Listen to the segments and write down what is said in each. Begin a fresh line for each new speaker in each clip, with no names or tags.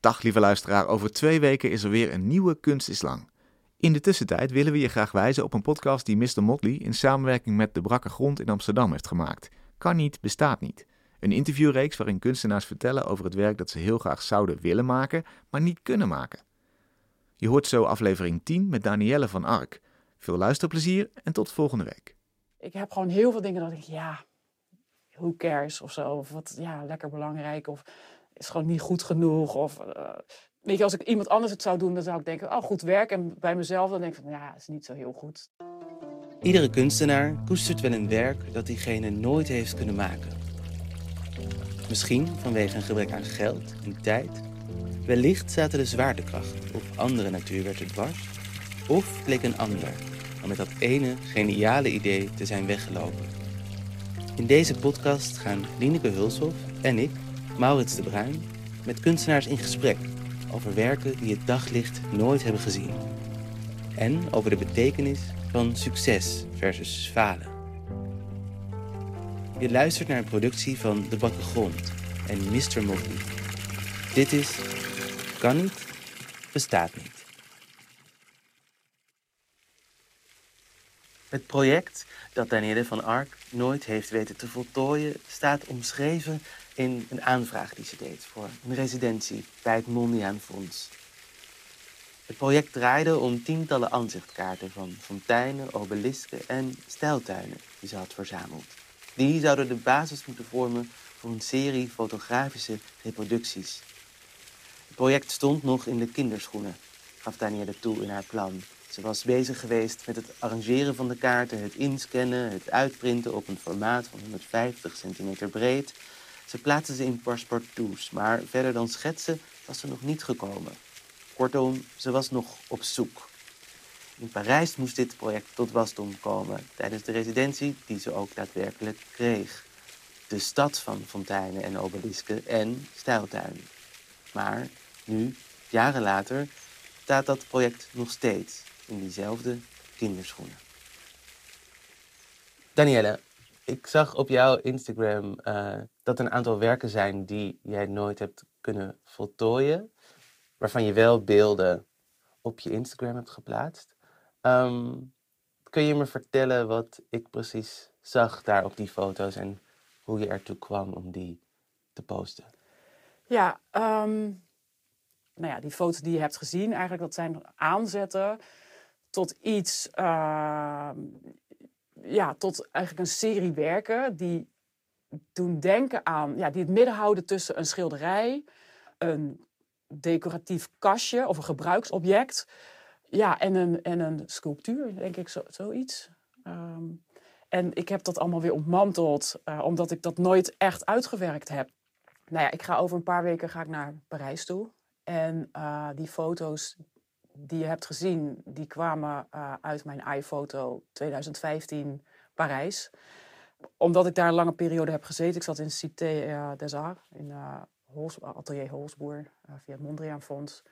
Dag lieve luisteraar, over twee weken is er weer een nieuwe Kunst is Lang. In de tussentijd willen we je graag wijzen op een podcast die Mr. Motley in samenwerking met De Brakke Grond in Amsterdam heeft gemaakt. Kan niet, bestaat niet. Een interviewreeks waarin kunstenaars vertellen over het werk dat ze heel graag zouden willen maken, maar niet kunnen maken. Je hoort zo aflevering 10 met Danielle van Ark. Veel luisterplezier en tot volgende week.
Ik heb gewoon heel veel dingen dat ik, ja, who cares of zo. Of wat, ja, lekker belangrijk. Of is gewoon niet goed genoeg. Of, uh, weet je, als ik iemand anders het zou doen, dan zou ik denken, oh, goed werk. En bij mezelf dan denk ik van, ja, is niet zo heel goed.
Iedere kunstenaar koestert wel een werk dat diegene nooit heeft kunnen maken. Misschien vanwege een gebrek aan geld en tijd. Wellicht zaten de zwaartekracht of andere natuurwetten dwars. Of bleek een ander al met dat ene geniale idee te zijn weggelopen. In deze podcast gaan Lineke Hulshoff en ik, Maurits de Bruin, met kunstenaars in gesprek over werken die het daglicht nooit hebben gezien. En over de betekenis van succes versus falen. Je luistert naar een productie van De Bakke Grond en Mr. Motley. Dit is Kan niet, bestaat niet. Het project dat Danielle van Ark nooit heeft weten te voltooien, staat omschreven in een aanvraag die ze deed voor een residentie bij het Mondriaan Fonds. Het project draaide om tientallen aanzichtkaarten van fonteinen, obelisken en stijltuinen die ze had verzameld. Die zouden de basis moeten vormen voor een serie fotografische reproducties. Het project stond nog in de kinderschoenen, gaf Danielle toe in haar plan. Ze was bezig geweest met het arrangeren van de kaarten, het inscannen, het uitprinten op een formaat van 150 centimeter breed. Ze plaatste ze in passepartouts, maar verder dan schetsen was ze nog niet gekomen. Kortom, ze was nog op zoek. In Parijs moest dit project tot wasdom komen tijdens de residentie die ze ook daadwerkelijk kreeg. De stad van fonteinen en obelisken en stijltuinen. Maar nu, jaren later, staat dat project nog steeds in diezelfde kinderschoenen. Danielle, ik zag op jouw Instagram uh, dat een aantal werken zijn die jij nooit hebt kunnen voltooien, waarvan je wel beelden op je Instagram hebt geplaatst. Um, kun je me vertellen wat ik precies zag daar op die foto's en hoe je ertoe kwam om die te posten?
Ja, um, nou ja, die foto's die je hebt gezien, eigenlijk dat zijn aanzetten tot iets, uh, ja, tot eigenlijk een serie werken die doen denken aan, ja, die het midden houden tussen een schilderij, een decoratief kastje of een gebruiksobject, ja, en een, en een sculptuur, denk ik, zo, zoiets. Um, en ik heb dat allemaal weer ontmanteld, uh, omdat ik dat nooit echt uitgewerkt heb. Nou ja, ik ga over een paar weken ga ik naar Parijs toe. En uh, die foto's die je hebt gezien, die kwamen uh, uit mijn iPhoto 2015 Parijs. Omdat ik daar een lange periode heb gezeten. Ik zat in Cité uh, des Arts, in uh, atelier Holsboer, via het Mondriaan Fonds.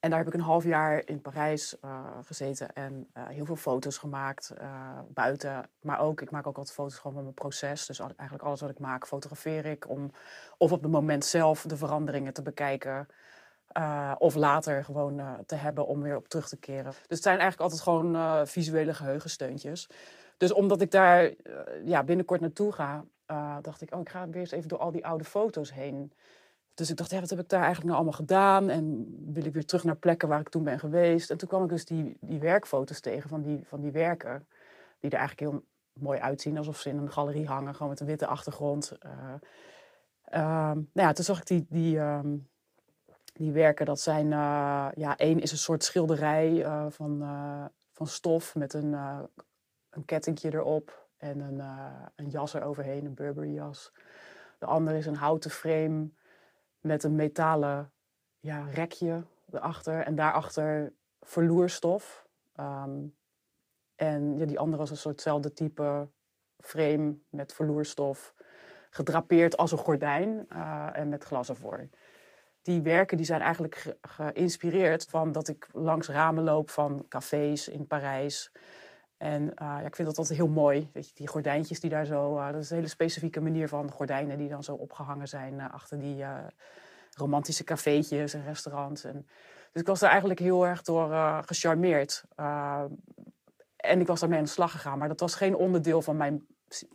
En daar heb ik een half jaar in Parijs gezeten en heel veel foto's gemaakt buiten. Maar ook, ik maak ook altijd foto's gewoon van mijn proces. Dus eigenlijk alles wat ik maak, fotografeer ik om of op het moment zelf de veranderingen te bekijken. Uh, of later gewoon uh, te hebben om weer op terug te keren. Dus het zijn eigenlijk altijd gewoon uh, visuele geheugensteuntjes. Dus omdat ik daar ja, binnenkort naartoe ga, dacht ik, oh, ik ga weer eens even door al die oude foto's heen. Dus ik dacht, wat heb ik daar eigenlijk nou allemaal gedaan? En wil ik weer terug naar plekken waar ik toen ben geweest? En toen kwam ik dus die, die werkfoto's tegen van die, van die werken. Die er eigenlijk heel mooi uitzien, alsof ze in een galerie hangen, gewoon met een witte achtergrond. nou ja, toen zag ik die, die, um, die werken, dat zijn, uh, ja, één is een soort schilderij uh, van, uh, van stof met een, een kettingje erop en een, een jas eroverheen, een Burberry jas. De andere is een houten frame met een metalen ja, rekje erachter en daarachter verloerstof. Um, en ja, die andere was een soortzelfde type frame met verloerstof, gedrapeerd als een gordijn en met glas ervoor die werken die zijn eigenlijk geïnspireerd van dat ik langs ramen loop van cafés in Parijs. En uh, ja, ik vind dat altijd heel mooi. Die gordijntjes die daar zo. Uh, dat is een hele specifieke manier van gordijnen die dan zo opgehangen zijn uh, achter die, romantische cafeetjes en restaurants. Dus ik was daar eigenlijk heel erg door gecharmeerd. En ik was daarmee aan de slag gegaan. Maar dat was geen onderdeel van mijn,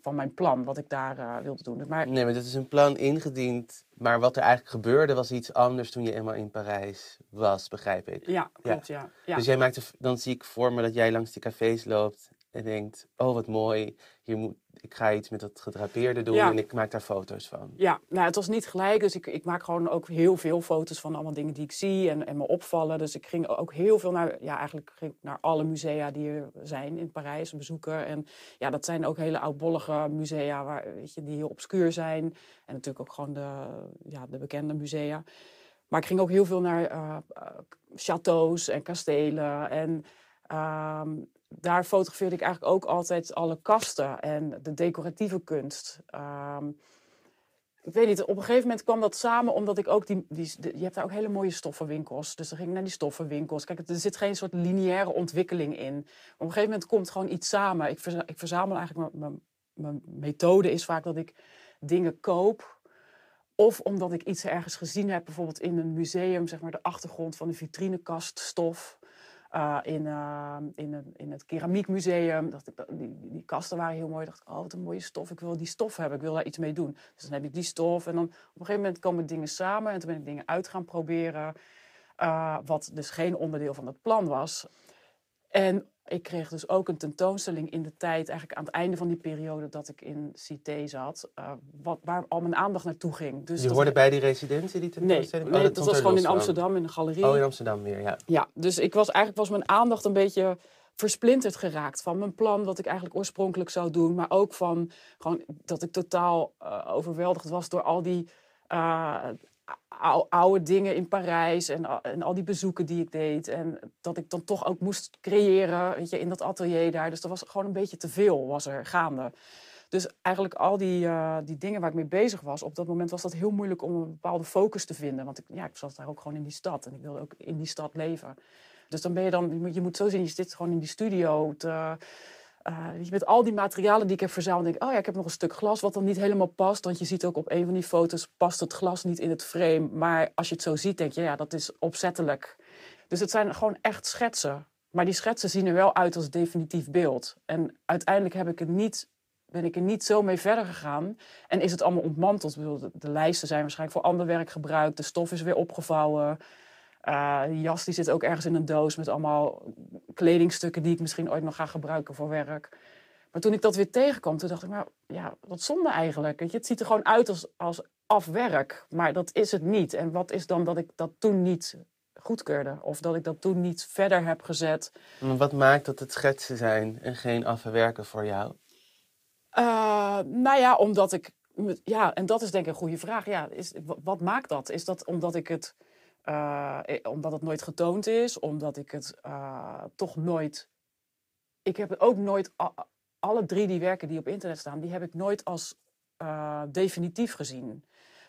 van mijn plan, wat ik daar uh, wilde doen.
Maar... Nee, maar dat is een plan ingediend. Maar wat er eigenlijk gebeurde, was iets anders toen je eenmaal in Parijs was, begrijp ik.
Ja, klopt, ja. ja. ja.
Dus jij maakte, dan zie ik voor me dat jij langs die cafés loopt en denkt, oh wat mooi, moet, ik ga iets met dat gedrapeerde doen en ik maak daar foto's van.
Ja, nou het was niet gelijk, dus ik, ik maak gewoon ook heel veel foto's van allemaal dingen die ik zie en, en me opvallen. Dus ik ging ook heel veel naar, ja eigenlijk ging ik naar alle musea die er zijn in Parijs bezoeken. En ja, dat zijn ook hele oudbollige musea waar, weet je, die heel obscuur zijn. En natuurlijk ook gewoon de, ja, de bekende musea. Maar ik ging ook heel veel naar uh, chateaus en kastelen en... Ehm, daar fotografeerde ik eigenlijk ook altijd alle kasten en de decoratieve kunst. Ehm, ik weet niet, op een gegeven moment kwam dat samen omdat ik ook die, die, je hebt daar ook hele mooie stoffenwinkels. Dus dan ging ik naar die stoffenwinkels. Kijk, er zit geen soort lineaire ontwikkeling in. op een gegeven moment komt gewoon iets samen. Ik, ik verzamel eigenlijk, mijn, mijn methode is vaak dat ik dingen koop. Of omdat ik iets ergens gezien heb, bijvoorbeeld in een museum, zeg maar de achtergrond van de vitrinekaststof. Uh, in, uh, in, een, in het keramiekmuseum. Die, die kasten waren heel mooi. dacht ik, oh, wat een mooie stof. Ik wil die stof hebben. Ik wil daar iets mee doen. Dus dan heb ik die stof. En dan op een gegeven moment komen dingen samen. En toen ben ik dingen uit gaan proberen. Uh, wat dus geen onderdeel van het plan was. En ik kreeg dus ook een tentoonstelling in de tijd, eigenlijk aan het einde van die periode dat ik in Cité zat, uh, wat, waar al mijn aandacht naartoe ging.
Dus je hoorde bij die residentie die tentoonstelling?
Nee, nee oh, dat, was gewoon in Amsterdam in de galerie.
Oh, in Amsterdam weer, ja.
Ja, dus ik was, eigenlijk was mijn aandacht een beetje versplinterd geraakt van mijn plan, wat ik eigenlijk oorspronkelijk zou doen, maar ook van gewoon dat ik totaal uh, overweldigd was door al die uh, oude dingen in Parijs en, en al die bezoeken die ik deed. En dat ik dan toch ook moest creëren weet je, in dat atelier daar. Dus er was gewoon een beetje te veel was er gaande. Dus eigenlijk al die, uh, die dingen waar ik mee bezig was, op dat moment was dat heel moeilijk om een bepaalde focus te vinden. Want ik, ja, ik zat daar ook gewoon in die stad en ik wilde ook in die stad leven. Dus dan ben je dan, je moet zo zien, je zit gewoon in die studio te, uh, met al die materialen die ik heb verzameld, denk ik, oh ja, ik heb nog een stuk glas wat dan niet helemaal past. Want je ziet ook op een van die foto's, past het glas niet in het frame. Maar als je het zo ziet, denk je, ja, dat is opzettelijk. Dus het zijn gewoon echt schetsen. Maar die schetsen zien er wel uit als definitief beeld. En uiteindelijk heb ik het niet, ben ik er niet zo mee verder gegaan. En is het allemaal ontmanteld. de, de lijsten zijn waarschijnlijk voor ander werk gebruikt. De stof is weer opgevouwen. Uh, die jas die zit ook ergens in een doos met allemaal kledingstukken die ik misschien ooit nog ga gebruiken voor werk. Maar toen ik dat weer tegenkwam, toen dacht ik, nou ja, wat zonde eigenlijk. Weet je, het ziet er gewoon uit als, als afwerk, maar dat is het niet. En wat is dan dat ik dat toen niet goedkeurde? Of dat ik dat toen niet verder heb gezet?
wat maakt dat het schetsen zijn en geen afwerken voor jou?
Uh, nou ja, omdat ik... Ja, en dat is denk ik een goede vraag. Ja, is, wat maakt dat? Is dat omdat ik het uh, omdat het nooit getoond is, omdat ik het uh, toch nooit. Ik heb ook nooit. Alle drie die werken die op internet staan, die heb ik nooit als definitief gezien.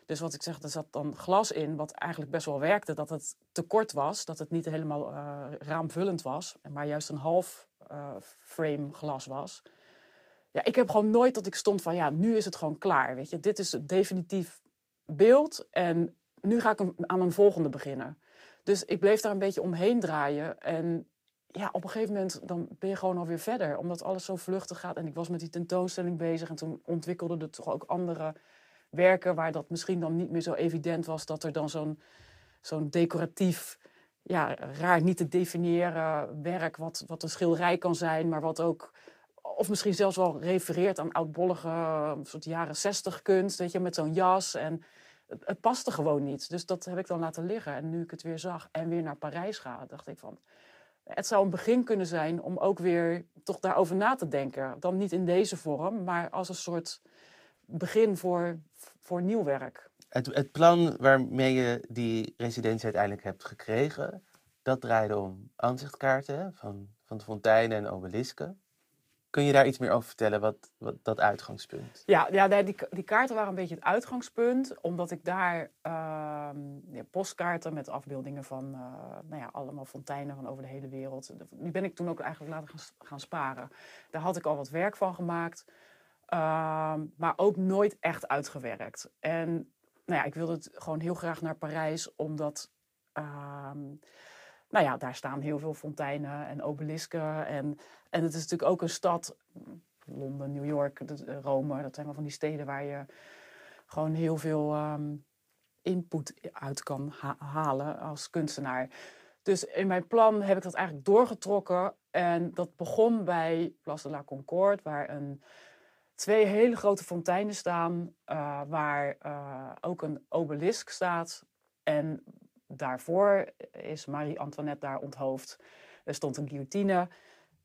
Dus wat ik zeg, er zat dan glas in, wat eigenlijk best wel werkte, dat het te kort was, dat het niet helemaal raamvullend was, maar juist een half frame glas was. Ja, ik heb gewoon nooit dat ik stond van, ja, nu is het gewoon klaar, weet je. Dit is het definitief beeld en nu ga ik aan een volgende beginnen. Dus ik bleef daar een beetje omheen draaien. En ja, op een gegeven moment dan ben je gewoon alweer verder. Omdat alles zo vluchtig gaat. En ik was met die tentoonstelling bezig. En toen ontwikkelde er toch ook andere werken... waar dat misschien dan niet meer zo evident was... dat er dan zo'n zo'n decoratief, ja, raar niet te definiëren werk... Wat, wat een schilderij kan zijn, maar wat ook... Of misschien zelfs wel refereert aan oudbollige soort jaren zestig kunst. Weet je, met zo'n jas en het, paste gewoon niet. Dus dat heb ik dan laten liggen. En nu ik het weer zag en weer naar Parijs ga, dacht ik van... Het zou een begin kunnen zijn om ook weer toch daarover na te denken. Dan niet in deze vorm, maar als een soort begin voor, voor nieuw werk.
Het, het plan waarmee je die residentie uiteindelijk hebt gekregen, dat draaide om aanzichtkaarten van, van fonteinen en obelisken. Kun je daar iets meer over vertellen, wat, wat dat uitgangspunt?
Ja, ja die, die kaarten waren een beetje het uitgangspunt, omdat ik daar uh, ja, postkaarten met afbeeldingen van uh, nou ja, allemaal fonteinen van over de hele wereld. Die ben ik toen ook eigenlijk laten gaan, gaan sparen. Daar had ik al wat werk van gemaakt, uh, maar ook nooit echt uitgewerkt. En nou ja, ik wilde het gewoon heel graag naar Parijs, omdat ehm, nou ja, daar staan heel veel fonteinen en obelisken. En, en het is natuurlijk ook een stad, Londen, New York, Rome, dat zijn wel van die steden waar je gewoon heel veel ehm, input uit kan halen als kunstenaar. Dus in mijn plan heb ik dat eigenlijk doorgetrokken. En dat begon bij Place de la Concorde, waar een, twee hele grote fonteinen staan, uh, waar uh, ook een obelisk staat. En daarvoor is Marie-Antoinette daar onthoofd. Er stond een guillotine.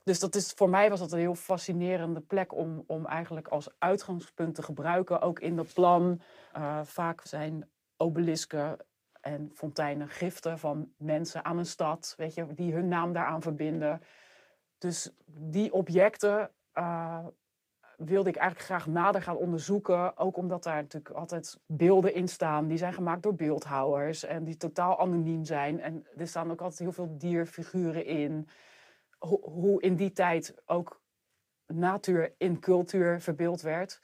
Dus dat is, voor mij was dat een heel fascinerende plek om, om eigenlijk als uitgangspunt te gebruiken. Ook in dat plan. Uh, vaak zijn obelisken en fonteinen giften van mensen aan een stad, weet je, die hun naam daaraan verbinden. Dus die objecten uh, wilde ik eigenlijk graag nader gaan onderzoeken. Ook omdat daar natuurlijk altijd beelden in staan. Die zijn gemaakt door beeldhouwers en die totaal anoniem zijn. En er staan ook altijd heel veel dierfiguren in. Ho hoe in die tijd ook natuur in cultuur verbeeld werd.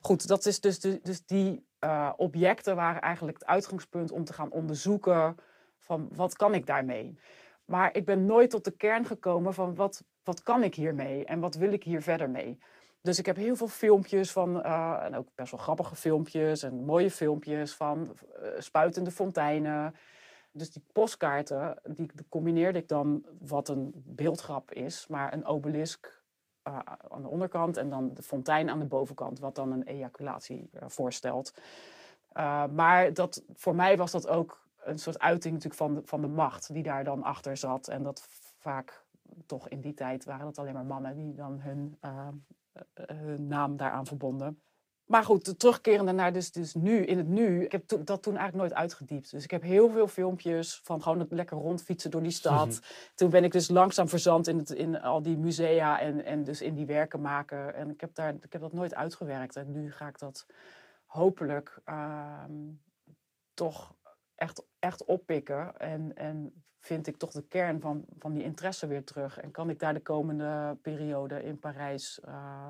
Goed, dat is dus, dus die uh, objecten waren eigenlijk het uitgangspunt om te gaan onderzoeken van wat kan ik daarmee. Maar ik ben nooit tot de kern gekomen van wat, wat kan ik hiermee en wat wil ik hier verder mee. Dus ik heb heel veel filmpjes van, uh, en ook best wel grappige filmpjes en mooie filmpjes van uh, spuitende fonteinen. Dus die postkaarten, die, combineerde ik dan wat een beeldgrap is, maar een obelisk uh, aan de onderkant en dan de fontein aan de bovenkant, wat dan een ejaculatie voorstelt. maar dat, voor mij was dat ook een soort uiting natuurlijk van de, van de macht die daar dan achter zat. En dat vaak toch in die tijd waren dat alleen maar mannen die dan eh, hun naam daaraan verbonden. Maar goed, terugkerende naar dus, dus nu, in het nu. Ik heb dat toen eigenlijk nooit uitgediept. Dus ik heb heel veel filmpjes van gewoon het lekker rondfietsen door die stad. Toen ben ik dus langzaam verzand in, het, in al die musea en, en dus in die werken maken. En ik heb, daar, ik heb dat nooit uitgewerkt. En nu ga ik dat hopelijk uh, toch echt, echt oppikken. En, en vind ik toch de kern van, van die interesse weer terug. En kan ik daar de komende periode in Parijs. Uh,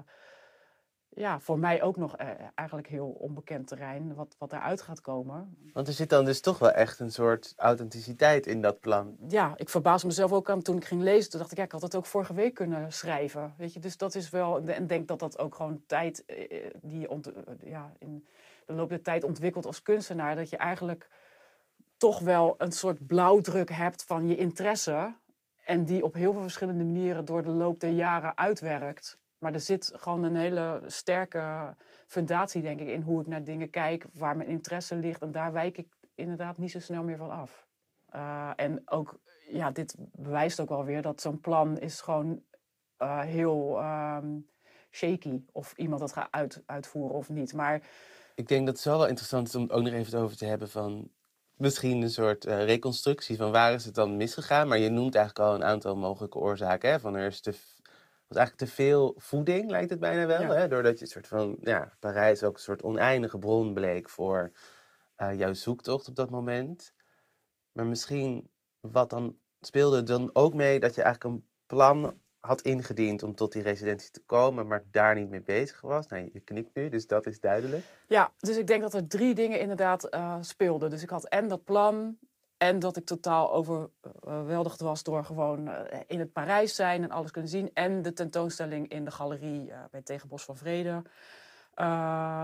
ja, voor mij ook nog uh, eigenlijk heel onbekend terrein, wat, wat daaruit gaat komen.
Want er zit dan dus toch wel echt een soort authenticiteit in dat plan.
Ja, ik verbaas mezelf ook aan toen ik ging lezen. Toen dacht ik, ja, ik had het ook vorige week kunnen schrijven. Weet je, dus dat is wel. En denk dat dat ook gewoon tijd uh, die ont, ja, in de loop der tijd ontwikkelt als kunstenaar. Dat je eigenlijk toch wel een soort blauwdruk hebt van je interesse. En die op heel veel verschillende manieren door de loop der jaren uitwerkt. Maar er zit gewoon een hele sterke fundatie, denk ik, in hoe ik naar dingen kijk, waar mijn interesse ligt. En daar wijk ik inderdaad niet zo snel meer van af. Uh, en ook, ja, dit bewijst ook wel weer dat zo'n plan is gewoon uh, heel um, shaky. Of iemand dat gaat uit, uitvoeren of niet. Maar
ik denk dat het wel interessant is om ook nog even over te hebben van misschien een soort uh, reconstructie van waar is het dan misgegaan. Maar je noemt eigenlijk al een aantal mogelijke oorzaken. Hè? Van er is te, was eigenlijk te veel voeding, lijkt het bijna wel. Hè? Doordat je een soort van, ja, Parijs ook een soort oneindige bron bleek voor uh, jouw zoektocht op dat moment. Maar misschien wat dan speelde dan ook mee dat je eigenlijk een plan had ingediend om tot die residentie te komen, maar daar niet mee bezig was. Nee, je knikt nu, dus dat is duidelijk.
Ja, dus ik denk dat er drie dingen inderdaad uh, speelden. Dus ik had en dat plan, en dat ik totaal overweldigd was door gewoon uh, in het Parijs zijn en alles kunnen zien. En de tentoonstelling in de galerie uh, bij Tegenbos van Vrede.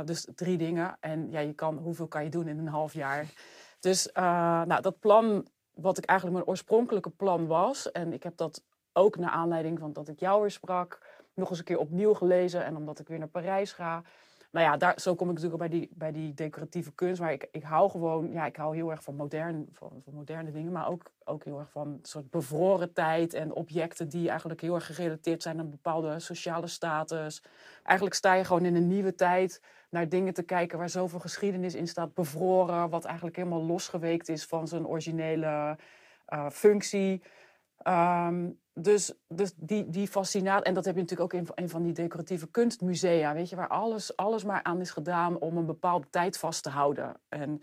dus drie dingen. En ja, je kan, hoeveel kan je doen in een half jaar? Dus nou, dat plan, wat ik eigenlijk mijn oorspronkelijke plan was, en ik heb dat ook naar aanleiding van dat ik jou weer sprak, nog eens een keer opnieuw gelezen. En omdat ik weer naar Parijs ga. Nou ja, daar, zo kom ik natuurlijk bij die, bij die decoratieve kunst. Maar ik, ik hou gewoon, ja, ik hou heel erg van, modern, van, van moderne dingen. Maar ook, ook heel erg van soort bevroren tijd en objecten die eigenlijk heel erg gerelateerd zijn aan bepaalde sociale status. Eigenlijk sta je gewoon in een nieuwe tijd naar dingen te kijken waar zoveel geschiedenis in staat. Bevroren, wat eigenlijk helemaal losgeweekt is van zijn originele uh, functie. Um, dus, dus die, die fascinatie, en dat heb je natuurlijk ook in een van die decoratieve kunstmusea, weet je, waar alles, alles maar aan is gedaan om een bepaalde tijd vast te houden. En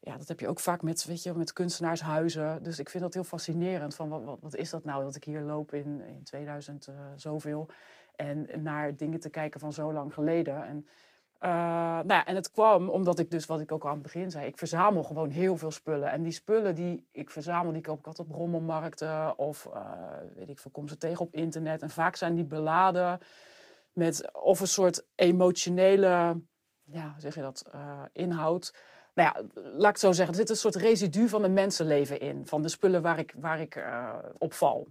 ja, dat heb je ook vaak met, weet je, met kunstenaarshuizen. Dus ik vind dat heel fascinerend. Van wat, wat, wat is dat nou dat ik hier loop in, in 2000 uh, zoveel en naar dingen te kijken van zo lang geleden. En Eh, nou ja, en het kwam omdat ik dus, wat ik ook al aan het begin zei, ik verzamel gewoon heel veel spullen. En die spullen die ik verzamel, die koop ik altijd op rommelmarkten of uh, weet ik veel, kom ze tegen op internet. En vaak zijn die beladen met of een soort emotionele, ja, zeg je dat, uh, inhoud. Nou ja, laat ik het zo zeggen, er zit een soort residu van een mensenleven in, van de spullen waar ik, waar ik op val.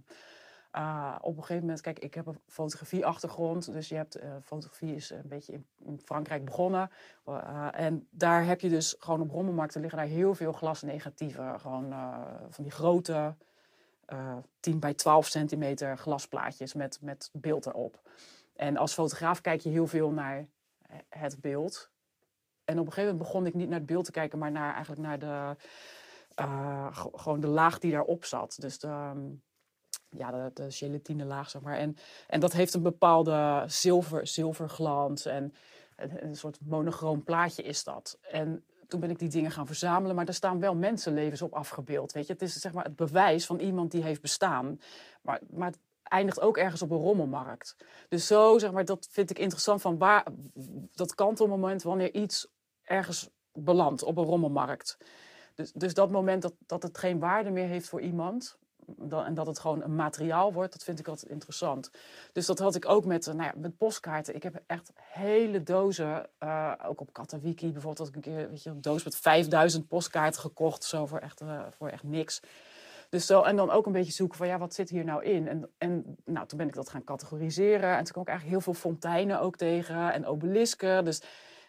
Uh, op een gegeven moment, kijk, ik heb een fotografie-achtergrond. Dus je hebt, uh, fotografie is een beetje in, Frankrijk begonnen. Uh, en daar heb je dus gewoon op rommelmarkten liggen daar heel veel glasnegatieven. Gewoon van die grote 10 bij 12 centimeter glasplaatjes met, met beeld erop. En als fotograaf kijk je heel veel naar het beeld. En op een gegeven moment begon ik niet naar het beeld te kijken, maar naar, eigenlijk naar de, gewoon de laag die daarop zat. Dus de, um, ja, de, gelatine laag, zeg maar. En, en dat heeft een bepaalde zilver, zilverglans en een, een soort monochroom plaatje is dat. En toen ben ik die dingen gaan verzamelen, maar er staan wel mensenlevens op afgebeeld. Weet je? Het is zeg maar het bewijs van iemand die heeft bestaan. Maar, maar het eindigt ook ergens op een rommelmarkt. Dus zo, zeg maar, dat vind ik interessant van waar dat kantelmoment wanneer iets ergens belandt op een rommelmarkt. Dus, dus dat moment dat, dat het geen waarde meer heeft voor iemand, en dat het gewoon een materiaal wordt, dat vind ik altijd interessant. Dus dat had ik ook met, nou ja, met postkaarten. Ik heb echt hele dozen, uh, ook op Katawiki bijvoorbeeld, had ik een keer weet je, een doos met 5000 postkaarten gekocht, zo voor echt, uh, voor echt niks. Dus zo, en dan ook een beetje zoeken van ja, wat zit hier nou in? En, en nou, toen ben ik dat gaan categoriseren. En toen kwam ik eigenlijk heel veel fonteinen ook tegen en obelisken. Dus,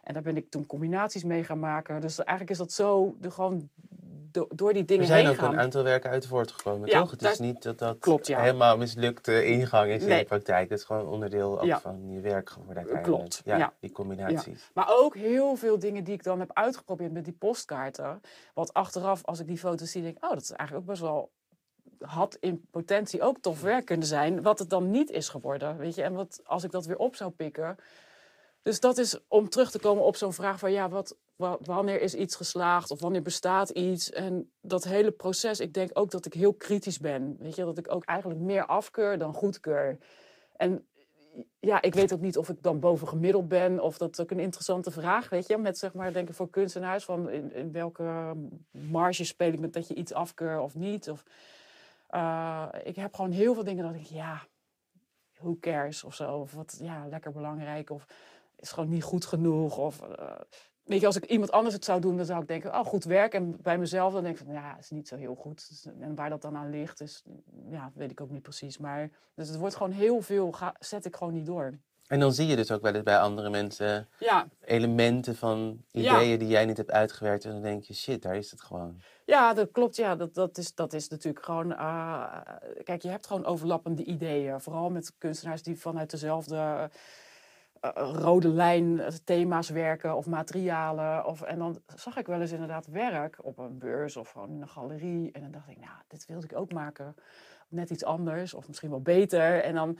en daar ben ik toen combinaties mee gaan maken. Dus eigenlijk is dat zo de, gewoon door die dingen heen gaan.
Er zijn ook een aantal werken uit voortgekomen, ja, toch? Het is niet dat dat klopt, ja. helemaal mislukte ingang is in de praktijk. Het is gewoon onderdeel ook van je werk geworden uiteindelijk.
Klopt,
ja, Die combinaties.
Maar ook heel veel dingen die ik dan heb uitgeprobeerd met die postkaarten. Wat achteraf, als ik die foto's zie, denk ik... oh, dat is eigenlijk ook best wel had in potentie ook tof werk kunnen zijn, wat het dan niet is geworden. Weet je? En wat, als ik dat weer op zou pikken. Dus dat is om terug te komen op zo'n vraag van ja, wat, wanneer is iets geslaagd of wanneer bestaat iets. En dat hele proces, ik denk ook dat ik heel kritisch ben. Weet je, dat ik ook eigenlijk meer afkeur dan goedkeur. En ja, ik weet ook niet of ik dan boven gemiddeld ben of dat ook een interessante vraag, weet je. Met zeg maar, denk ik voor kunstenaars van in, in welke marge speel ik met dat je iets afkeur of niet. Of, uh, ik heb gewoon heel veel dingen dat ik, ja, who cares of zo. Of wat, ja, lekker belangrijk of is gewoon niet goed genoeg. Of uh, weet je, als ik iemand anders het zou doen, dan zou ik denken, oh, goed werk. En bij mezelf dan denk ik van, ja, is niet zo heel goed. Dus, en waar dat dan aan ligt, is, ja, weet ik ook niet precies. Maar dus het wordt gewoon heel veel, ga, zet ik gewoon niet door.
En dan zie je dus ook wel eens bij andere mensen ja. elementen van ideeën die jij niet hebt uitgewerkt. En dan denk je, shit, daar is het gewoon.
Ja, dat klopt. Ja, dat, dat, is, dat is natuurlijk gewoon. Uh, kijk, je hebt gewoon overlappende ideeën. Vooral met kunstenaars die vanuit dezelfde rode lijn eh, thema's werken of materialen. Of, en dan zag ik wel eens inderdaad werk op een beurs of gewoon in een galerie. En dan dacht ik, nou, dit wilde ik ook maken. Net iets anders of misschien wel beter. En dan,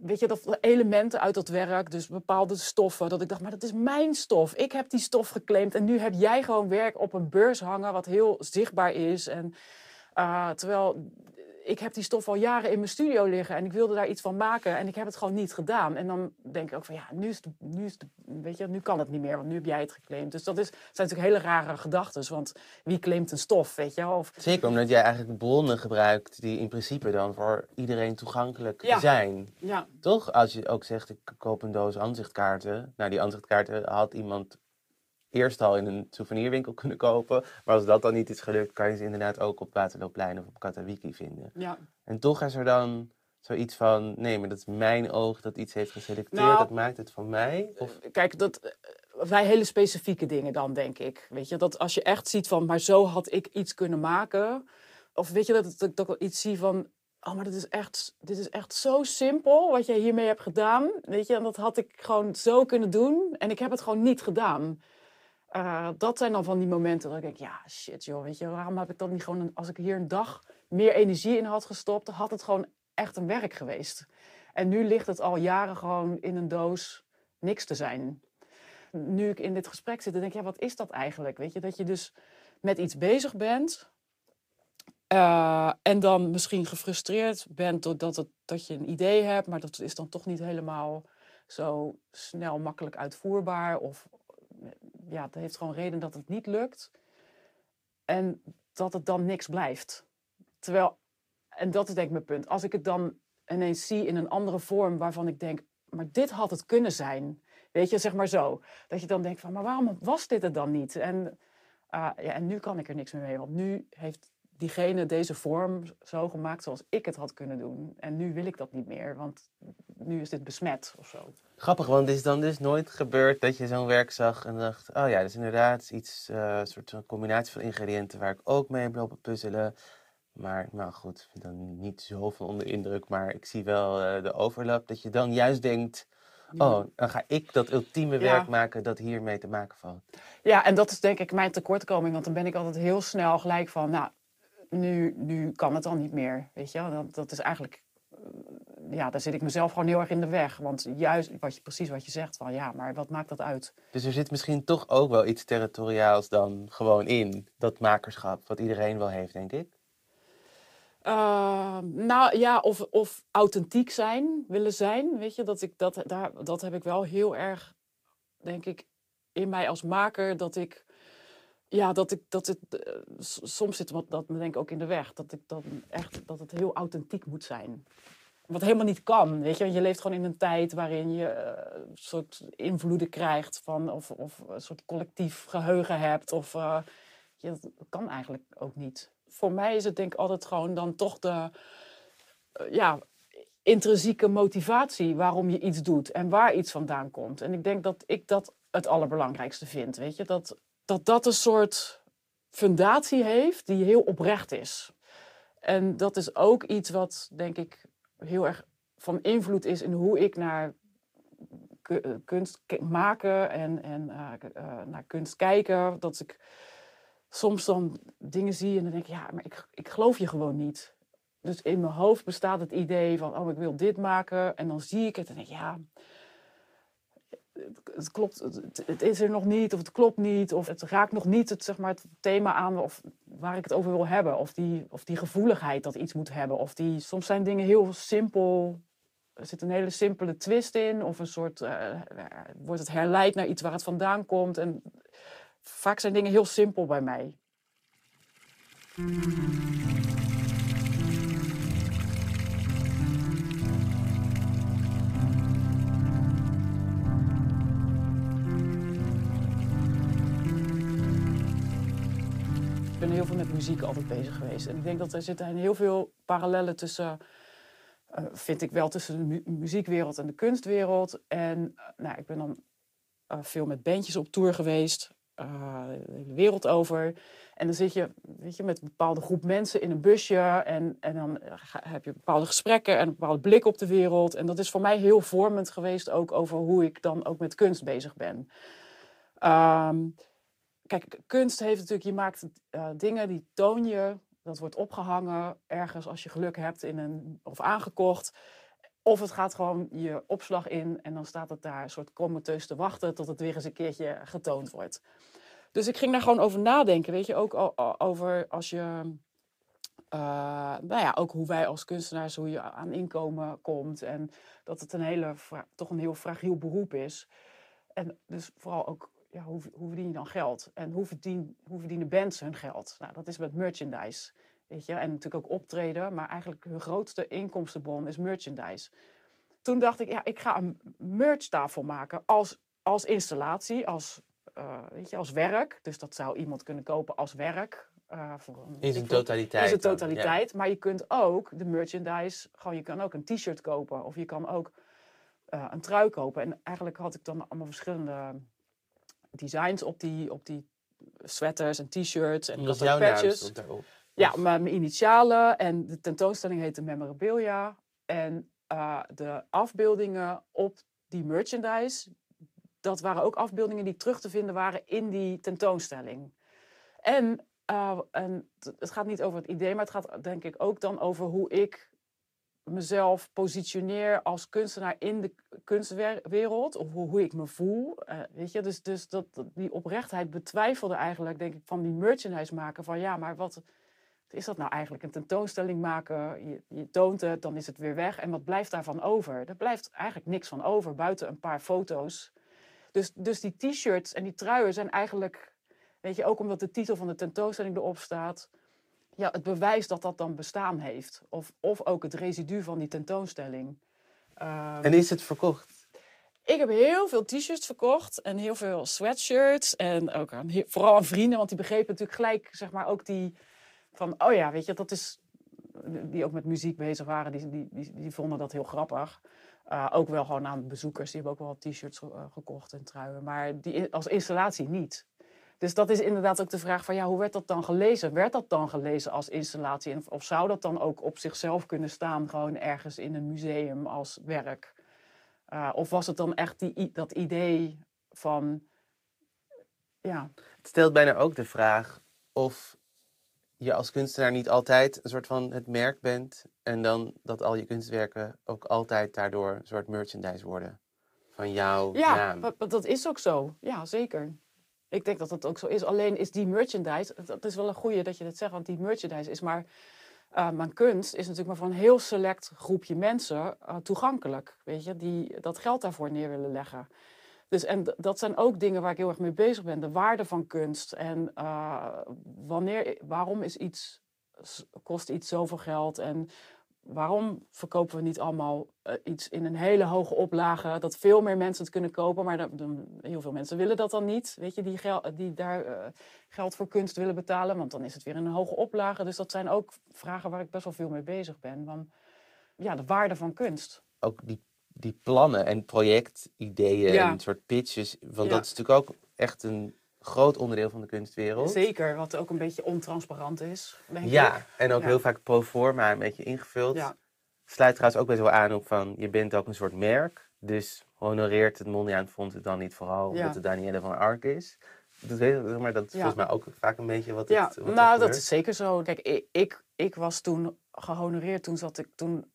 weet je, dat elementen uit dat werk, dus bepaalde stoffen. Dat ik dacht, maar dat is mijn stof. Ik heb die stof geclaimd en nu heb jij gewoon werk op een beurs hangen wat heel zichtbaar is. En terwijl ik heb die stof al jaren in mijn studio liggen en ik wilde daar iets van maken en ik heb het gewoon niet gedaan. En dan denk ik ook van ja, nu, is de, nu, is de, weet je, nu kan het niet meer, want nu heb jij het geclaimd. Dus dat is, zijn natuurlijk hele rare gedachten, want wie claimt een stof, weet je of...
Zeker, omdat jij eigenlijk bronnen gebruikt die in principe dan voor iedereen toegankelijk zijn. Ja. Toch? Als je ook zegt, ik koop een doos aanzichtkaarten. Nou, die aanzichtkaarten had iemand eerst al in een souvenirwinkel kunnen kopen. Maar als dat dan niet is gelukt, kan je ze inderdaad ook op Waterloopplein of op Katawiki vinden. Ja. En toch is er dan zoiets van, nee, maar dat is mijn oog dat iets heeft geselecteerd, nou, dat maakt het van mij? Of...
Eh, kijk, dat, eh, wij hele specifieke dingen dan, denk ik. Weet je, dat als je echt ziet van, maar zo had ik iets kunnen maken. Of weet je, dat, dat, dat ik iets zie van, oh, maar dit is, echt, dit is echt zo simpel wat jij hiermee hebt gedaan. Weet je, en dat had ik gewoon zo kunnen doen. En ik heb het gewoon niet gedaan. Uh, dat zijn dan van die momenten dat ik denk, ja, shit joh, weet je, waarom heb ik dan niet gewoon, als ik hier een dag meer energie in had gestopt, had het gewoon echt een werk geweest. En nu ligt het al jaren gewoon in een doos niks te zijn. Nu ik in dit gesprek zit, dan denk ik, ja, wat is dat eigenlijk? Weet je, dat je dus met iets bezig bent uh, en dan misschien gefrustreerd bent doordat het, dat je een idee hebt, maar dat is dan toch niet helemaal zo snel makkelijk uitvoerbaar. Of ja, dat heeft gewoon reden dat het niet lukt. En dat het dan niks blijft. Terwijl, en dat is denk ik mijn punt. Als ik het dan ineens zie in een andere vorm waarvan ik denk, maar dit had het kunnen zijn. Weet je, zeg maar zo. Dat je dan denkt van, maar waarom was dit het dan niet? En, uh, ja, en nu kan ik er niks meer mee. Want nu heeft diegene deze vorm zo gemaakt zoals ik het had kunnen doen. En nu wil ik dat niet meer, want nu is dit besmet of zo.
Grappig, want het is dan dus nooit gebeurd dat je zo'n werk zag en dacht... oh ja, dat is inderdaad iets, uh, een soort een combinatie van ingrediënten waar ik ook mee heb lopen puzzelen. Maar nou goed, dan niet zoveel onder indruk, maar ik zie wel uh, de overlap. Dat je dan juist denkt, oh, dan ga ik dat ultieme werk ja. maken dat hiermee te maken valt.
Ja, en dat is denk ik mijn tekortkoming, want dan ben ik altijd heel snel gelijk van... nou, nu, nu kan het dan niet meer, weet je. Dat, dat is eigenlijk, eh, ja, daar zit ik mezelf gewoon heel erg in de weg. Want juist, wat je, precies wat je zegt, van ja, maar wat maakt dat uit?
Dus er zit misschien toch ook wel iets territoriaals dan gewoon in, dat makerschap, wat iedereen wel heeft, denk ik?
Uh, nou ja, of, of authentiek zijn, willen zijn, weet je. Dat, ik, dat, daar, dat heb ik wel heel erg, denk ik, in mij als maker, dat ik ja, dat ik dat het uh, soms zit wat dat me denk ik ook in de weg. Dat ik dan echt dat het heel authentiek moet zijn. Wat helemaal niet kan, weet je. Want je leeft gewoon in een tijd waarin je uh, een soort invloeden krijgt van of, of een soort collectief geheugen hebt. Of uh, ja, dat kan eigenlijk ook niet. Voor mij is het denk ik altijd gewoon dan toch de ja, intrinsieke motivatie waarom je iets doet en waar iets vandaan komt. En ik denk dat ik dat het allerbelangrijkste vind. Weet je, dat dat dat een soort fundatie heeft die heel oprecht is. En dat is ook iets wat, denk ik, heel erg van invloed is in hoe ik naar kunst maken en, en uh, uh, naar kunst kijken. Dat ik soms dan dingen zie en dan denk ik, ja, maar ik, ik geloof je gewoon niet. Dus in mijn hoofd bestaat het idee van, oh, ik wil dit maken. En dan zie ik het en denk ik, ja, het klopt, het, is er nog niet, of het klopt niet, of het raakt nog niet het, zeg maar, het thema aan of waar ik het over wil hebben. Of die, of die gevoeligheid dat iets moet hebben. Of die, soms zijn dingen heel simpel. Er zit een hele simpele twist in, of een soort, uh, wordt het herleid naar iets waar het vandaan komt. En vaak zijn dingen heel simpel bij mij. Heel veel met muziek altijd bezig geweest. En ik denk dat er zitten heel veel parallellen tussen, uh, vind ik wel, tussen de mu muziekwereld en de kunstwereld. En uh, nou, ik ben dan uh, veel met bandjes op tour geweest, de wereld over. En dan zit je, weet je met een bepaalde groep mensen in een busje. En, en dan heb je bepaalde gesprekken en een bepaalde blik op de wereld. En dat is voor mij heel vormend geweest ook over hoe ik dan ook met kunst bezig ben. Um, kijk, kunst heeft natuurlijk, je maakt uh, dingen die toon je, dat wordt opgehangen ergens als je geluk hebt in een, of aangekocht. Of het gaat gewoon je opslag in en dan staat het daar een soort comateus te wachten tot het weer eens een keertje getoond wordt. Dus ik ging daar gewoon over nadenken, weet je, ook over als je, uh, nou ja, ook hoe wij als kunstenaars, hoe je aan inkomen komt en dat het een hele, toch een heel fragiel beroep is. En dus vooral ook ja, hoe, hoe verdien je dan geld? En hoe, verdien, hoe verdienen bands hun geld? Nou, dat is met merchandise. Weet je? En natuurlijk ook optreden, maar eigenlijk hun grootste inkomstenbron is merchandise. Toen dacht ik, ja, ik ga een merchtafel maken als, als installatie, als, uh, weet je, als werk. Dus dat zou iemand kunnen kopen als werk.
Uh, voor een, in zijn totaliteit.
In zijn totaliteit. Dan, ja. Maar je kunt ook de merchandise, gewoon je kan ook een t-shirt kopen. Of je kan ook uh, een trui kopen. En eigenlijk had ik dan allemaal verschillende designs op die, op die sweaters en t-shirts en
dat jouw patches.
Ja, mijn, mijn initialen en de tentoonstelling heette Memorabilia. En uh, de afbeeldingen op die merchandise, dat waren ook afbeeldingen die terug te vinden waren in die tentoonstelling. En, uh, en het gaat niet over het idee, maar het gaat denk ik ook dan over hoe ik mezelf positioneer als kunstenaar in de kunstwereld, of hoe, ik me voel. Uh, weet je, dus, dus dat, die oprechtheid betwijfelde eigenlijk, denk ik, van die merchandise maken. Van ja, maar wat is dat nou eigenlijk? Een tentoonstelling maken, je, je toont het, dan is het weer weg. En wat blijft daarvan over? Er blijft eigenlijk niks van over, buiten een paar foto's. Dus, dus die t-shirts en die truien zijn eigenlijk, weet je, ook omdat de titel van de tentoonstelling erop staat, ja, het bewijs dat dat dan bestaan heeft. Of, of ook het residu van die tentoonstelling. Ehm,
En is het verkocht?
ik heb heel veel t-shirts verkocht en heel veel sweatshirts. En ook aan, vooral aan vrienden, want die begrepen natuurlijk gelijk, zeg maar, ook die van, oh ja, weet je, dat is, die ook met muziek bezig waren, die, die, die, die vonden dat heel grappig. Uh, ook wel gewoon aan bezoekers, die hebben ook wel t-shirts uh, gekocht en truien, maar die als installatie niet. Dus dat is inderdaad ook de vraag van, ja, hoe werd dat dan gelezen? Werd dat dan gelezen als installatie? Of, of zou dat dan ook op zichzelf kunnen staan, gewoon ergens in een museum als werk? Uh, of was het dan echt die, dat idee van, ja.
Het stelt bijna ook de vraag of je als kunstenaar niet altijd een soort van het merk bent en dan dat al je kunstwerken ook altijd daardoor een soort merchandise worden van jouw
ja,
naam.
Ja, dat is ook zo. Ja, zeker. Ik denk dat dat ook zo is. Alleen is die merchandise, dat is wel een goeie dat je dat zegt, want die merchandise is maar uh, mijn kunst is natuurlijk maar voor een heel select groepje mensen uh, toegankelijk. Weet je, die dat geld daarvoor neer willen leggen. Dus en dat zijn ook dingen waar ik heel erg mee bezig ben. De waarde van kunst. En uh, wanneer, waarom is iets, kost iets zoveel geld? En waarom verkopen we niet allemaal iets in een hele hoge oplage? Dat veel meer mensen het kunnen kopen. Maar de, heel veel mensen willen dat dan niet. Weet je, die, gel, die daar geld voor kunst willen betalen. Want dan is het weer in een hoge oplage. Dus dat zijn ook vragen waar ik best wel veel mee bezig ben. Van, ja, de waarde van kunst.
Ook die, die plannen en projectideeën
Ja.
en soort pitches. Want
Ja.
dat is natuurlijk ook echt een groot onderdeel van de kunstwereld.
Zeker, wat ook een beetje ontransparant is. Denk
Ja,
ik.
en ook
Ja.
heel vaak pro forma een beetje ingevuld.
Ja.
Sluit trouwens ook best wel aan op van, je bent ook een soort merk. Dus honoreert het Mondriaan Fonds het dan niet vooral
Ja.
omdat het Danielle van Ark is. Dat, weet maar dat is
Ja.
volgens mij ook vaak een beetje wat
Ja,
het wat er
nou dat is zeker zo. Kijk, ik, ik, ik was toen gehonoreerd. Toen zat ik toen.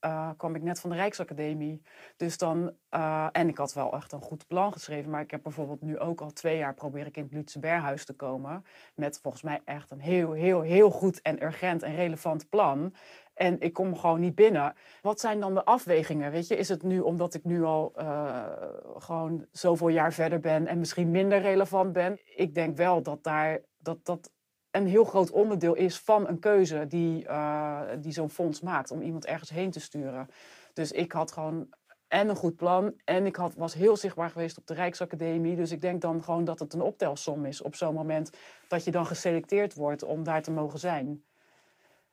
Eh, kwam ik net van de Rijksacademie. Dus dan, eh, en ik had wel echt een goed plan geschreven. Maar ik heb bijvoorbeeld nu ook al twee jaar probeer ik in het Lutse Berghuis te komen. Met volgens mij echt een heel, heel, heel goed en urgent en relevant plan. En ik kom gewoon niet binnen. Wat zijn dan de afwegingen? Weet je, is het nu omdat ik nu al eh, gewoon zoveel jaar verder ben en misschien minder relevant ben? Ik denk wel dat daar dat, dat een heel groot onderdeel is van een keuze die, eh, die zo'n fonds maakt om iemand ergens heen te sturen. Dus ik had gewoon en een goed plan en ik had, was heel zichtbaar geweest op de Rijksacademie. Dus ik denk dan gewoon dat het een optelsom is op zo'n moment dat je dan geselecteerd wordt om daar te mogen zijn.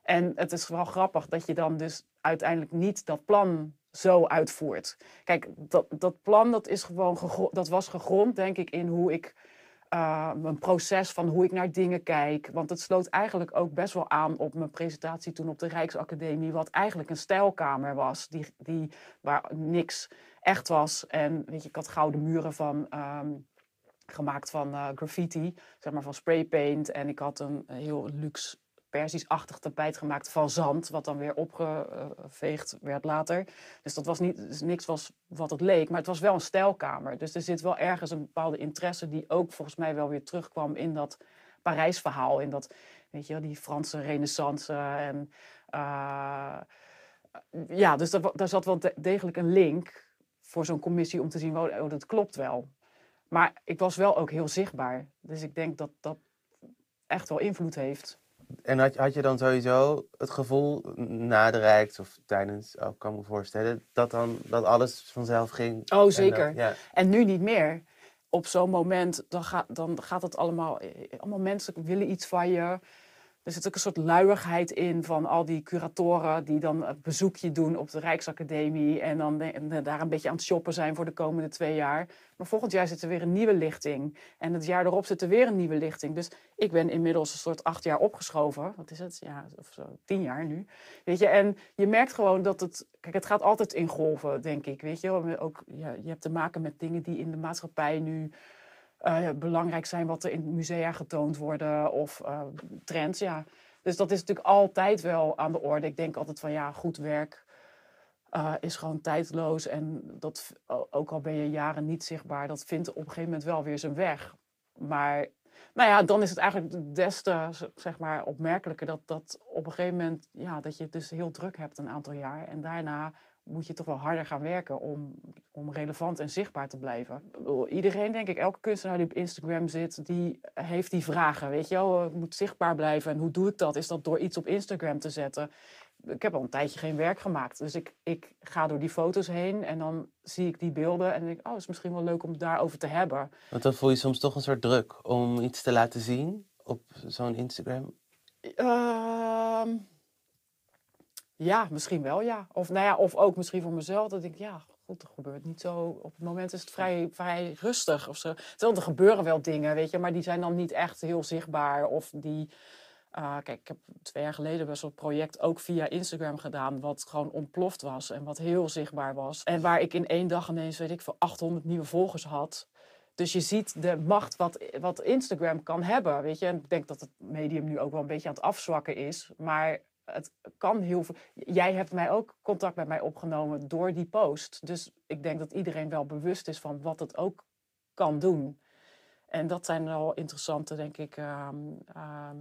En het is wel grappig dat je dan dus uiteindelijk niet dat plan zo uitvoert. Kijk, dat, dat plan dat is gewoon dat was gegrond, denk ik, in hoe ik uh, mijn proces van hoe ik naar dingen kijk. Want het sloot eigenlijk ook best wel aan op mijn presentatie toen op de Rijksacademie, wat eigenlijk een stijlkamer was, die, die, waar niks echt was. En weet je, ik had gouden muren van. Um, gemaakt van uh, graffiti, zeg maar van spraypaint. En ik had een heel luxe persisch-achtig tapijt gemaakt van zand, wat dan weer opgeveegd werd later. Dus dat was niet, dus niks was wat het leek, maar het was wel een stijlkamer. Dus er zit wel ergens een bepaalde interesse die ook volgens mij wel weer terugkwam in dat Parijs-verhaal, in dat, weet je, die Franse renaissance en uh, ja, dus daar zat wel degelijk een link voor zo'n commissie om te zien, oh, oh, dat klopt wel. Maar ik was wel ook heel zichtbaar. Dus ik denk dat dat echt wel invloed heeft.
En had, had je dan sowieso het gevoel na de Rijks of tijdens, oh, kan me voorstellen, dat dan dat alles vanzelf ging?
Oh, zeker.
En, ja.
en nu niet meer. Op zo'n moment, dan, ga, dan gaat het allemaal, allemaal mensen willen iets van je. Er zit ook een soort luiigheid in van al die curatoren die dan een bezoekje doen op de Rijksacademie en dan daar een beetje aan het shoppen zijn voor de komende twee jaar. Maar volgend jaar zit er weer een nieuwe lichting en het jaar erop zit er weer een nieuwe lichting. Dus ik ben inmiddels een soort acht jaar opgeschoven. Wat is het? Ja, of zo, tien jaar nu. Weet je, en je merkt gewoon dat het, kijk, het gaat altijd in golven, denk ik. Weet je, ook, ja, je hebt te maken met dingen die in de maatschappij nu uh, belangrijk zijn wat er in musea getoond worden of uh, trends. Ja. Dus dat is natuurlijk altijd wel aan de orde. Ik denk altijd van ja, goed werk uh, is gewoon tijdloos. En dat, ook al ben je jaren niet zichtbaar, dat vindt op een gegeven moment wel weer zijn weg. Maar nou ja, dan is het eigenlijk des te zeg maar, opmerkelijker dat, dat op een gegeven moment ja, dat je het dus heel druk hebt een aantal jaar. En daarna moet je toch wel harder gaan werken om, om relevant en zichtbaar te blijven. Iedereen, denk ik, elke kunstenaar die op Instagram zit, die heeft die vragen. Weet je wel, ik moet zichtbaar blijven. En hoe doe ik dat? Is dat door iets op Instagram te zetten? Ik heb al een tijdje geen werk gemaakt. Dus ik, ik ga door die foto's heen en dan zie ik die beelden en denk ik, oh, het is misschien wel leuk om het daarover te hebben.
Want dan voel je soms toch een soort druk om iets te laten zien op zo'n Instagram.
Ehm, ja, misschien wel, ja. Of, nou ja. of ook misschien voor mezelf, dat ik ja, goed, er gebeurt niet zo. Op het moment is het vrij, vrij rustig of zo. Terwijl er gebeuren wel dingen, weet je, maar die zijn dan niet echt heel zichtbaar. Of die. eh, kijk, ik heb twee jaar geleden best wel een project ook via Instagram gedaan, wat gewoon ontploft was en wat heel zichtbaar was. En waar ik in één dag ineens, weet ik veel, 800 nieuwe volgers had. Dus je ziet de macht wat, wat Instagram kan hebben, weet je. En ik denk dat het medium nu ook wel een beetje aan het afzwakken is. Maar het kan heel veel. Jij hebt mij ook contact met mij opgenomen door die post. Dus ik denk dat iedereen wel bewust is van wat het ook kan doen. En dat zijn wel interessante, denk ik, ehm, ehm,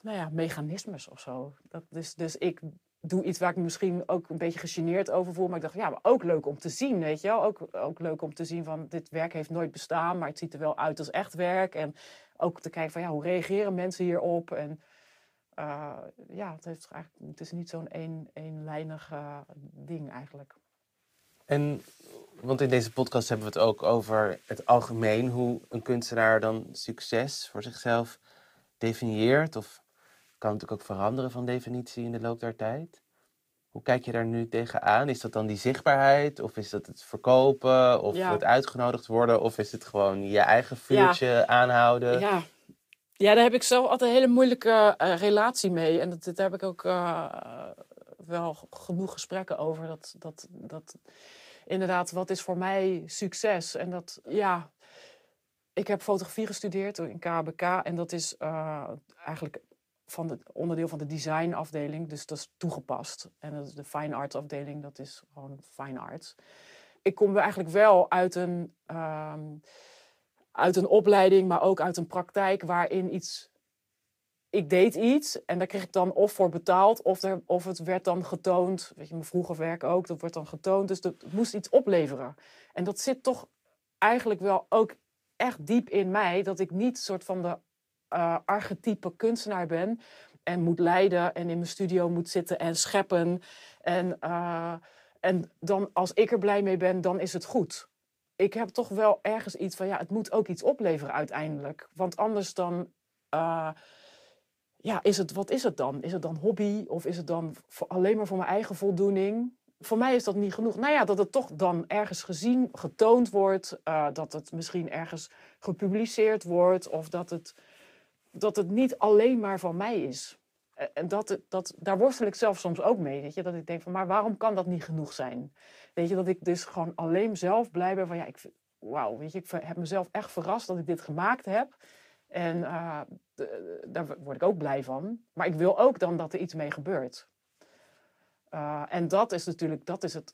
nou ja, mechanismes of zo. Dat is, dus ik doe iets waar ik misschien ook een beetje gegeneerd over voel. Maar ik dacht, ja, maar ook leuk om te zien, weet je wel. Ook, ook leuk om te zien van, dit werk heeft nooit bestaan, maar het ziet er wel uit als echt werk. En ook te kijken van, ja, hoe reageren mensen hierop? En uh, ja, het, heeft eigenlijk, het is niet zo'n een, eenlijnig uh, ding eigenlijk.
En, want in deze podcast hebben we het ook over het algemeen, hoe een kunstenaar dan succes voor zichzelf definieert. Of kan natuurlijk ook veranderen van definitie in de loop der tijd. Hoe kijk je daar nu tegenaan? Is dat dan die zichtbaarheid? Of is dat het verkopen? Of
Ja.
het uitgenodigd worden? Of is het gewoon je eigen vuurtje aanhouden?
Ja. Ja, daar heb ik zelf altijd een hele moeilijke eh, relatie mee. En dat, daar heb ik ook eh, wel genoeg gesprekken over. Dat, dat, dat inderdaad, wat is voor mij succes? En dat, ja, ik heb fotografie gestudeerd in KBK. En dat is eh, eigenlijk van het onderdeel van de designafdeling. Dus dat is toegepast. En dat is de fine arts afdeling, dat is gewoon fine arts. Ik kom eigenlijk wel uit een, ehm, uit een opleiding, maar ook uit een praktijk waarin iets. Ik deed iets en daar kreeg ik dan of voor betaald, of, er, of het werd dan getoond. Weet je, mijn vroeger werk ook, dat wordt dan getoond. Dus dat moest iets opleveren. En dat zit toch eigenlijk wel ook echt diep in mij, dat ik niet soort van de eh, archetype kunstenaar ben en moet leiden en in mijn studio moet zitten en scheppen. En, eh, en dan als ik er blij mee ben, dan is het goed. Ik heb toch wel ergens iets van, ja, het moet ook iets opleveren uiteindelijk. Want anders dan, eh, ja, is het, wat is het dan? Is het dan hobby of is het dan alleen maar voor mijn eigen voldoening? Voor mij is dat niet genoeg. Nou ja, dat het toch dan ergens gezien, getoond wordt. eh, dat het misschien ergens gepubliceerd wordt. Of dat het, dat het niet alleen maar van mij is. En dat, dat, daar worstel ik zelf soms ook mee. Weet je? Dat ik denk van, maar waarom kan dat niet genoeg zijn? Weet je, dat ik dus gewoon alleen zelf blij ben van, ja, ik wauw, weet je, ik heb mezelf echt verrast dat ik dit gemaakt heb. En eh, daar word ik ook blij van. Maar ik wil ook dan dat er iets mee gebeurt. Eh, en dat is natuurlijk, dat is het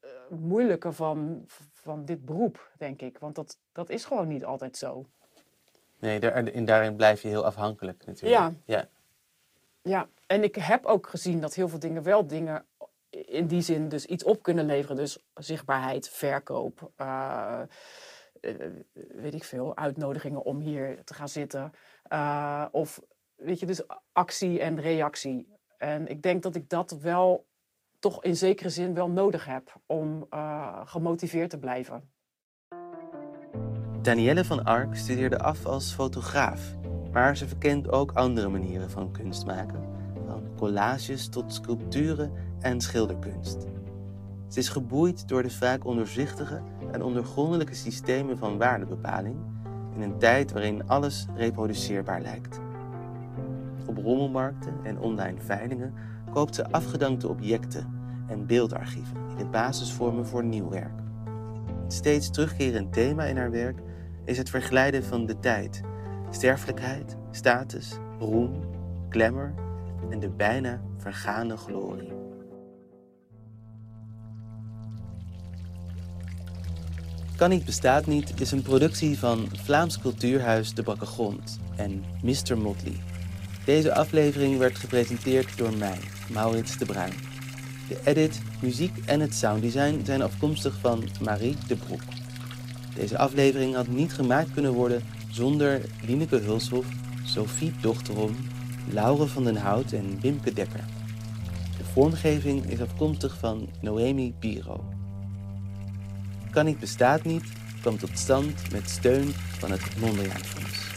eh, moeilijke van, van dit beroep, denk ik. Want dat, dat is gewoon niet altijd zo.
Nee, daar, en daarin blijf je heel afhankelijk natuurlijk.
Ja.
ja.
Ja, en ik heb ook gezien dat heel veel dingen wel dingen in die zin dus iets op kunnen leveren. Dus zichtbaarheid, verkoop, eh, eh, weet ik veel, uitnodigingen om hier te gaan zitten. Eh, of weet je, dus actie en reactie. En ik denk dat ik dat wel toch in zekere zin wel nodig heb om gemotiveerd te blijven.
Danielle van Ark studeerde af als fotograaf, maar ze verkent ook andere manieren van kunst maken, van collages tot sculpturen en schilderkunst. Ze is geboeid door de vaak ondoorzichtige en ondergrondelijke systemen van waardebepaling in een tijd waarin alles reproduceerbaar lijkt. Op rommelmarkten en online veilingen koopt ze afgedankte objecten en beeldarchieven die de basis vormen voor nieuw werk. Het steeds terugkerend thema in haar werk is het verglijden van de tijd, sterfelijkheid, status, roem, glamour en de bijna vergane glorie. Kan niet bestaat niet is een productie van Vlaams Cultuurhuis De Brakke Grond en Mr. Motley. Deze aflevering werd gepresenteerd door mij, Maurits de Bruin. De edit, muziek en het sounddesign zijn afkomstig van Marie de Broek. Deze aflevering had niet gemaakt kunnen worden zonder Lineke Hulshoff, Sophie Dochterom, Laure van den Hout en Wimke Dekker. De vormgeving is afkomstig van Noemi Biro. Kan niet bestaat niet kwam tot stand met steun van het Mondriaan Fonds.